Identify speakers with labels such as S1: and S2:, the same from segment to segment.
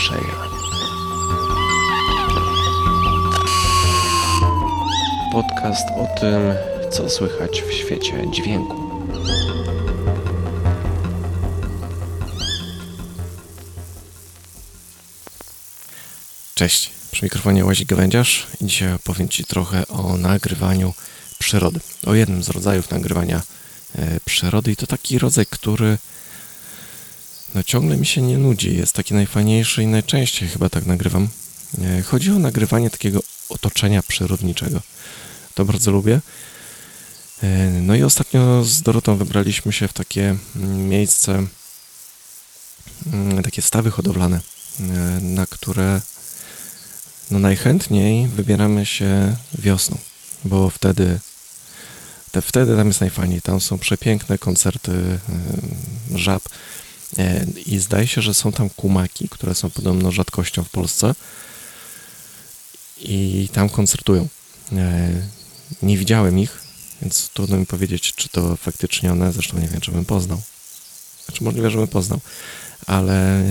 S1: usłyszenia. Podcast o tym, co słychać w świecie dźwięku. Cześć, przy mikrofonie Łazik Gawędziarz i dzisiaj opowiem Ci trochę o nagrywaniu przyrody. O jednym z rodzajów nagrywania e, przyrody i to taki rodzaj, który no ciągle mi się nie nudzi. Jest taki najfajniejszy i najczęściej chyba tak nagrywam. E, chodzi o nagrywanie takiego otoczenia przyrodniczego. To bardzo lubię. E, no i ostatnio z Dorotą wybraliśmy się w takie mm, miejsce, mm, takie stawy hodowlane, na które no najchętniej wybieramy się wiosną, bo wtedy, te, wtedy tam jest najfajniej. Tam są przepiękne koncerty żab i zdaje się, że są tam kumaki, które są podobno rzadkością w Polsce i tam koncertują. Y, nie widziałem ich, więc trudno mi powiedzieć, czy to faktycznie one, zresztą nie wiem, czy bym poznał. Znaczy możliwe, że bym poznał, ale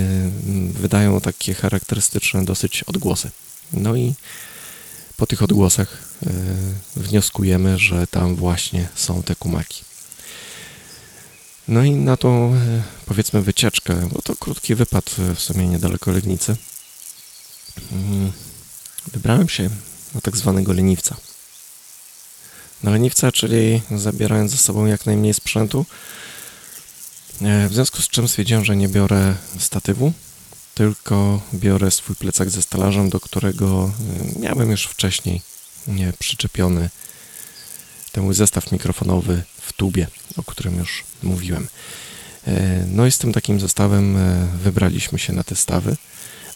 S1: wydają takie charakterystyczne dosyć odgłosy. No i po tych odgłosach e, wnioskujemy, że tam właśnie są te kumaki. No i na tą, e, powiedzmy, wycieczkę, bo to krótki wypad e, w sumie niedaleko Legnicy, mm, wybrałem się na tak zwanego leniwca. Na leniwca, czyli zabierając ze sobą jak najmniej sprzętu, w związku z czym stwierdziłem, że nie biorę statywu, tylko biorę swój plecak ze stalażem, do którego miałem już wcześniej nie, przyczepiony ten mój zestaw mikrofonowy w tubie, o którym już mówiłem. E, no i z tym takim zestawem e, wybraliśmy się na te stawy.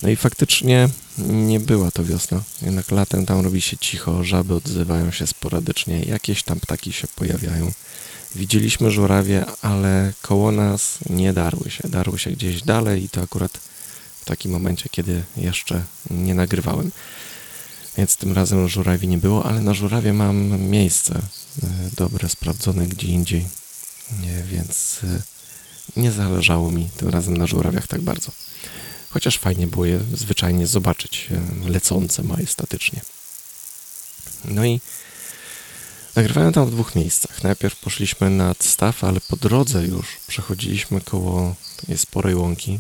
S1: No i faktycznie nie była to wiosna, jednak latem tam robi się cicho, żaby odzywają się sporadycznie, jakieś tam ptaki się pojawiają. Widzieliśmy żurawie, ale koło nas nie darły się, darły się gdzieś dalej i to akurat w takim momencie, kiedy jeszcze nie nagrywałem. Więc tym razem żurawi nie było, ale na żurawie mam miejsce e, dobre, sprawdzone gdzie indziej, więc e, nie zależało mi tym razem na żurawiach tak bardzo. Chociaż fajnie było je zwyczajnie zobaczyć e, lecące majestatycznie. No i nagrywałem tam w dwóch miejscach. Najpierw poszliśmy nad staw, ale po drodze już przechodziliśmy koło sporej łąki,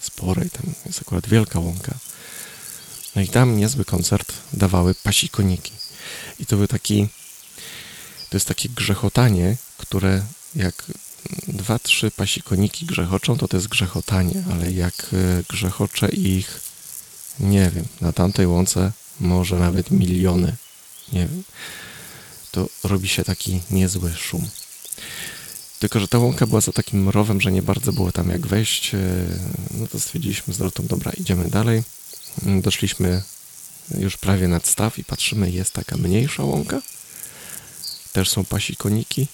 S1: sporej, tam jest akurat wielka łąka. No i tam niezły koncert dawały pasikoniki. I to był taki, to jest takie grzechotanie, które jak dwa, trzy pasikoniki grzechoczą, to to jest grzechotanie, ale jak e, grzechocze ich, nie wiem, na tamtej łące może nawet miliony, nie wiem, to robi się taki niezły szum. Tylko, że ta łąka była za takim rowem, że nie bardzo było tam jak wejść. E, no to stwierdziliśmy z Dorotą, dobra, idziemy dalej. Doszliśmy już prawie nad staw i patrzymy, jest taka mniejsza łąka. Też są pasikoniki.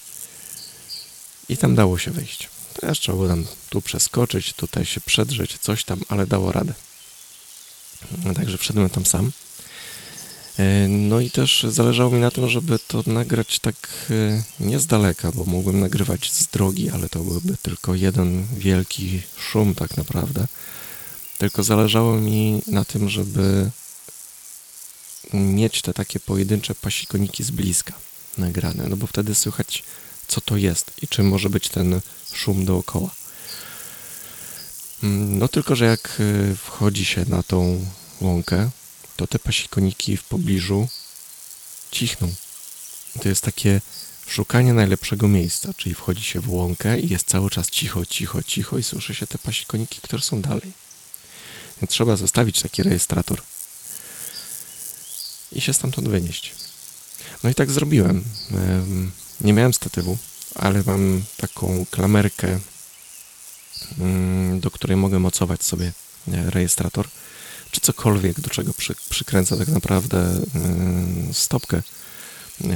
S1: I tam dało się wejść. Teraz trzeba było tam tu przeskoczyć, tutaj się przedrzeć, coś tam, ale dało radę. Także wszedłem tam sam. E, no i też zależało mi na tym, żeby to nagrać tak e, nie z daleka, bo mógłbym nagrywać z drogi, ale to byłby tylko jeden wielki szum tak naprawdę. Tylko zależało mi na tym, żeby mieć te takie pojedyncze pasikoniki z bliska nagrane, no bo wtedy słychać co to jest i czym może być ten szum dookoła. Mm, no tylko, że jak e, wchodzi się na tą łąkę, to te pasikoniki w pobliżu cichną. To jest takie szukanie najlepszego miejsca, czyli wchodzi się w łąkę i jest cały czas cicho, cicho, cicho i słyszy się te pasikoniki, które są dalej. Więc trzeba zostawić taki rejestrator i się stamtąd wynieść. No i tak zrobiłem. Nie miałem statywu, ale mam taką klamerkę, mm, do której mogę mocować sobie e, rejestrator czy cokolwiek, do czego przy, przykręcę tak naprawdę stopkę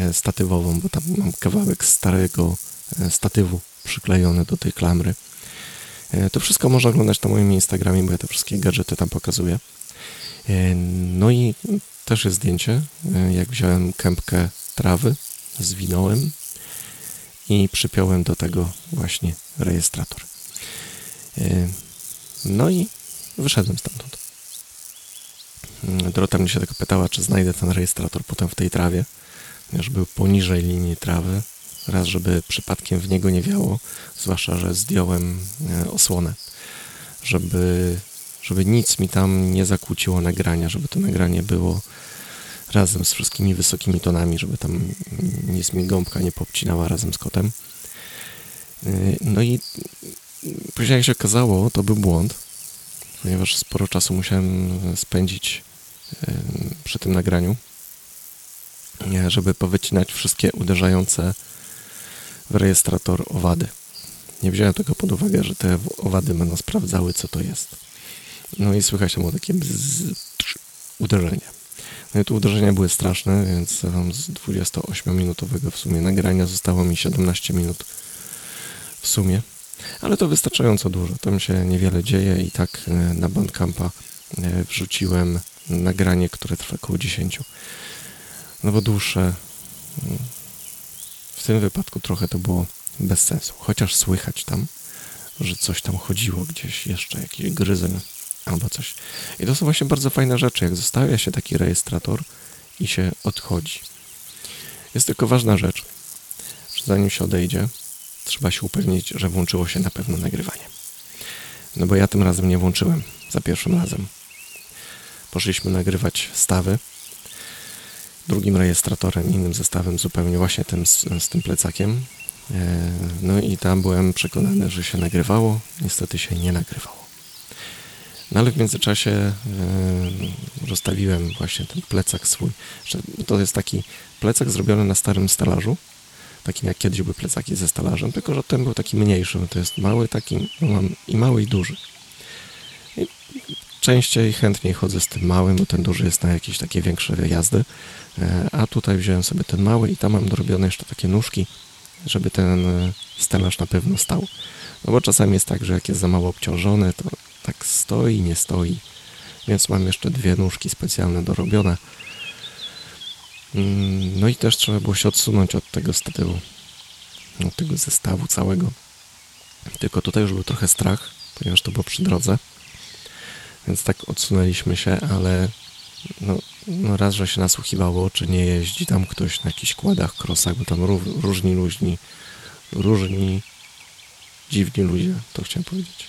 S1: y, statywową, bo tam mam kawałek starego y, statywu przyklejony do tej klamry. To wszystko można oglądać na moim Instagramie, bo ja te wszystkie gadżety tam pokazuję. No i też jest zdjęcie, jak wziąłem kępkę trawy, zwinąłem i przypiąłem do tego właśnie rejestrator. No i wyszedłem stamtąd. Dorota mnie się tylko pytała, czy znajdę ten rejestrator potem w tej trawie, ponieważ był poniżej linii trawy. Raz, żeby przypadkiem w niego nie wiało, zwłaszcza, że zdjąłem e, osłonę, żeby, żeby nic mi tam nie zakłóciło nagrania, żeby to nagranie było razem z wszystkimi wysokimi tonami, żeby tam nic mi gąbka nie popcinała razem z kotem. E, No i później jak się okazało, to był błąd, ponieważ sporo czasu musiałem spędzić e, przy tym nagraniu, żeby powycinać wszystkie uderzające w rejestrator owady. Nie wziąłem tego pod uwagę, że te owady będą sprawdzały, co to jest. No i słychać było takie bzz, uderzenie. No i tu uderzenia były straszne, więc tam z 28-minutowego w sumie nagrania zostało mi 17 minut w sumie. Ale to wystarczająco dużo. Tam się niewiele dzieje i tak e, na Bandcampa e, wrzuciłem nagranie, które trwa około 10. No bo dłuższe mm, tym wypadku trochę to było bez sensu. Chociaż słychać tam, że coś tam chodziło gdzieś jeszcze, jakiś gryzeń albo coś. I to są właśnie bardzo fajne rzeczy, jak zostawia się taki rejestrator i się odchodzi. Jest tylko ważna rzecz, że zanim się odejdzie, trzeba się upewnić, że włączyło się na pewno nagrywanie. No bo ja tym razem nie włączyłem, za pierwszym razem. Poszliśmy nagrywać stawy, drugim rejestratorem, innym zestawem, zupełnie właśnie tym z, z tym plecakiem. E, No i tam byłem przekonany, że się nagrywało. Niestety się nie nagrywało. No ale w międzyczasie e, rozstawiłem właśnie ten plecak swój. To jest taki plecak zrobiony na starym stelażu, takim jak kiedyś były plecaki ze stelażem, tylko że ten był taki mniejszy. To jest mały taki, no mam i mały i duży. I częściej, chętniej chodzę z tym małym, bo ten duży jest na jakieś takie większe wyjazdy. E, A tutaj wziąłem sobie ten mały i tam mam dorobione jeszcze takie nóżki, żeby ten e, stelaż na pewno stał. No bo czasami jest tak, że jak jest za mało obciążone, to tak stoi, nie stoi. Więc mam jeszcze dwie nóżki specjalne dorobione. Mm, No i też trzeba było się odsunąć od tego statywu, od tego zestawu całego. Tylko tutaj już był trochę strach, ponieważ to było przy drodze. Więc tak odsunęliśmy się, ale no, no raz, że się nasłuchiwało, czy nie jeździ tam ktoś na jakichś kładach, krosach, bo tam ró- różni luźni, różni dziwni ludzie, to chciałem powiedzieć,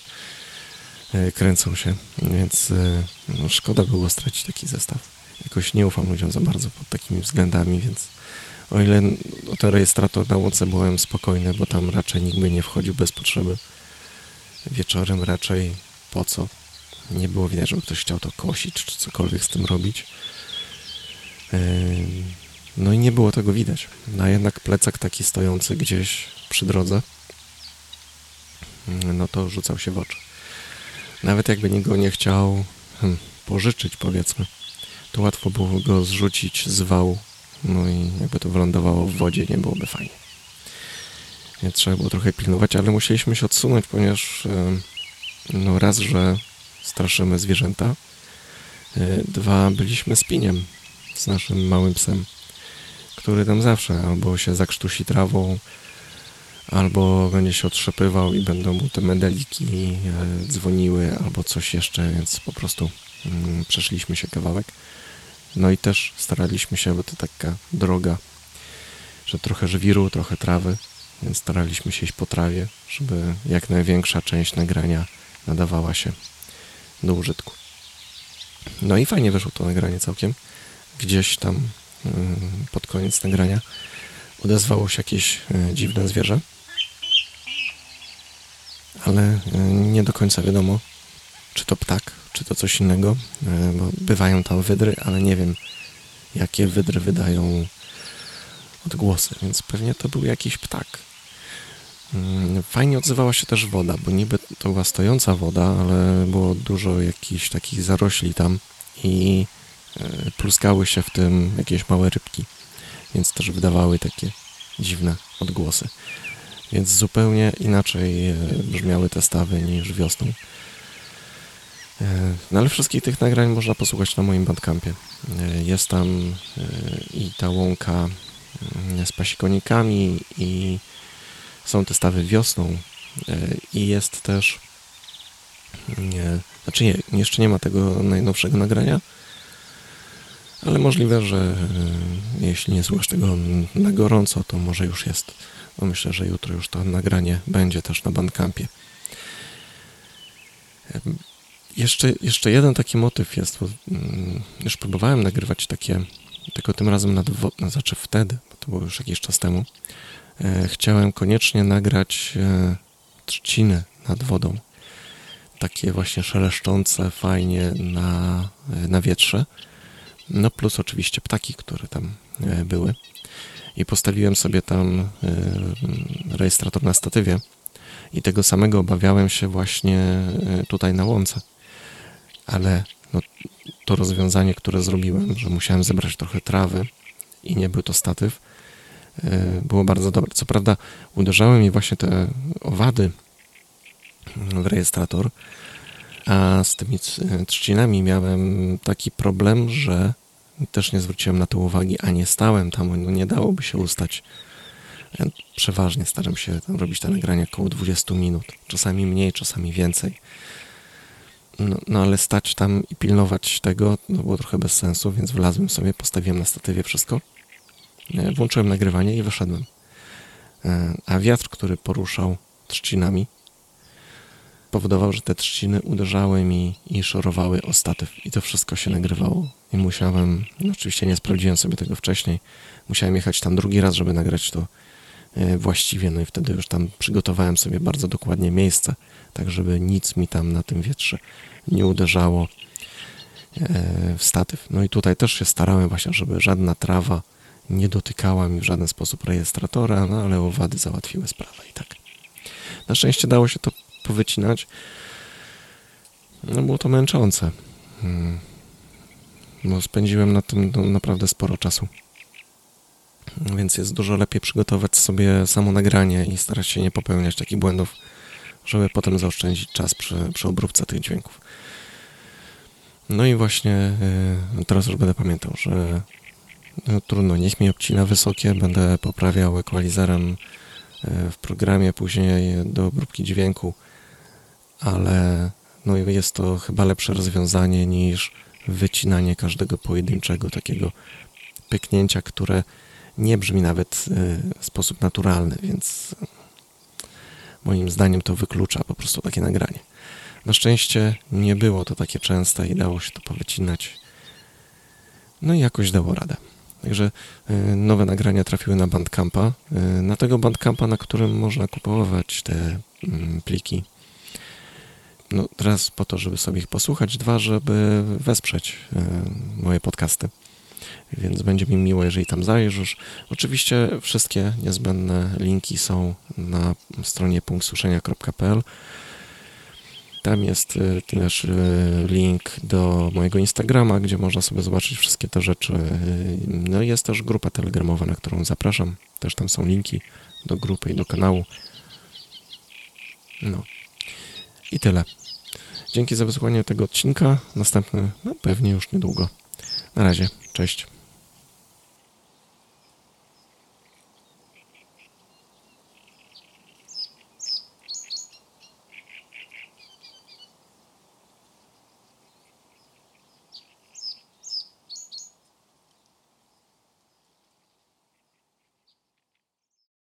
S1: e, kręcą się, więc e, no, szkoda było stracić taki zestaw. Jakoś nie ufam ludziom za bardzo pod takimi względami, więc o ile o ten rejestrator na łące byłem spokojny, bo tam raczej nikt by nie wchodził bez potrzeby. Wieczorem raczej po co? Nie było widać, żeby ktoś chciał to kosić, czy cokolwiek z tym robić. No i nie było tego widać. No a jednak plecak taki stojący gdzieś przy drodze, ym, no to rzucał się w oczy. Nawet jakby nikt go nie chciał hmm, pożyczyć, powiedzmy, to łatwo było go zrzucić z wału. No i jakby to wylądowało w wodzie, nie byłoby fajnie. Trzeba było trochę pilnować, ale musieliśmy się odsunąć, ponieważ no raz, że straszymy zwierzęta, y, dwa, byliśmy z piniem, z naszym małym psem, który tam zawsze albo się zakrztusi trawą, albo będzie się otrzepywał i będą mu te medeliki e, dzwoniły, albo coś jeszcze, więc po prostu mm, przeszliśmy się kawałek. No i też staraliśmy się, bo to taka droga, że trochę żwiru, trochę trawy, więc staraliśmy się iść po trawie, żeby jak największa część nagrania nadawała się do użytku. No i fajnie wyszło to nagranie całkiem. Gdzieś tam ym, pod koniec nagrania odezwało się jakieś e, dziwne zwierzę, ale e, nie do końca wiadomo, czy to ptak, czy to coś innego, e, bo bywają tam wydry, ale nie wiem, jakie wydry wydają odgłosy, więc pewnie to był jakiś ptak. Mm, Fajnie odzywała się też woda, bo niby to była stojąca woda, ale było dużo jakichś takich zarośli tam i e, pluskały się w tym jakieś małe rybki, więc też wydawały takie dziwne odgłosy. Więc zupełnie inaczej e, brzmiały te stawy niż wiosną. E, No ale wszystkich tych nagrań można posłuchać na moim bandcampie. E, Jest tam i ta łąka mm, z pasikonikami i są te stawy wiosną e, i jest też nie, znaczy nie, jeszcze nie ma tego najnowszego nagrania, Ale możliwe, że y, jeśli nie słuchasz tego na gorąco, to może już jest. Bo myślę, że jutro już to nagranie będzie też na Bandcampie. Jeszcze, jeszcze jeden taki motyw jest, bo mm, już próbowałem nagrywać takie, tylko tym razem nad wodą, znaczy wtedy, bo to było już jakiś czas temu, e, chciałem koniecznie nagrać e, trzciny nad wodą. Takie właśnie szeleszczące fajnie na, e, na wietrze. No plus oczywiście ptaki, które tam e, były. I postawiłem sobie tam e, rejestrator na statywie. I tego samego obawiałem się właśnie e, tutaj na łące. Ale no, to rozwiązanie, które zrobiłem, że musiałem zebrać trochę trawy i nie był to statyw, było bardzo dobre. Co prawda uderzały mi właśnie te owady w rejestrator, a z tymi trzcinami miałem taki problem, że też nie zwróciłem na to uwagi, a nie stałem tam, no nie dałoby się ustać. Ja przeważnie staram się tam robić te nagrania około 20 minut, czasami mniej, czasami więcej. No, no, ale stać tam i pilnować tego no było trochę bez sensu, więc wlazłem sobie, postawiłem na statywie wszystko, e, włączyłem nagrywanie i wyszedłem. E, a wiatr, który poruszał trzcinami, powodował, że te trzciny uderzały mi i szorowały o statyw i to wszystko się nagrywało. I musiałem, no oczywiście nie sprawdziłem sobie tego wcześniej, musiałem jechać tam drugi raz, żeby nagrać to e, właściwie, no i wtedy już tam przygotowałem sobie bardzo dokładnie miejsce, tak żeby nic mi tam na tym wietrze nie uderzało e, w statyw. No i tutaj też się starałem właśnie, żeby żadna trawa nie dotykała mi w żaden sposób rejestratora, no ale owady załatwiły sprawę i tak. Na szczęście dało się to powycinać. No było to męczące. Hmm. No, spędziłem na tym no, naprawdę sporo czasu. Więc jest dużo lepiej przygotować sobie samo nagranie i starać się nie popełniać takich błędów, żeby potem zaoszczędzić czas przy, przy obróbce tych dźwięków. No i właśnie yy, teraz już będę pamiętał, że trudno, niech mi obcina wysokie, będę poprawiał ekwalizerem yy, w programie później do obróbki dźwięku ale no jest to chyba lepsze rozwiązanie niż wycinanie każdego pojedynczego takiego pyknięcia, które nie brzmi nawet y, w sposób naturalny, więc moim zdaniem to wyklucza po prostu takie nagranie. Na szczęście nie było to takie częste i dało się to powycinać. No i jakoś dało radę. Także y, nowe nagrania trafiły na Bandcampa. Y, na tego Bandcampa, na którym można kupować te mm, pliki no, raz po to, żeby sobie ich posłuchać, dwa, żeby wesprzeć e, moje podcasty. Więc będzie mi miło, jeżeli tam zajrzysz. Oczywiście wszystkie niezbędne linki są na stronie punktsuszenia.pl. Tam jest e, też e, link do mojego Instagrama, gdzie można sobie zobaczyć wszystkie te rzeczy. No jest też grupa telegramowa, na którą zapraszam. Też tam są linki do grupy i do kanału. No. I tyle. Dzięki za wysłuchanie tego odcinka. Następny, no pewnie już niedługo. Na razie, cześć.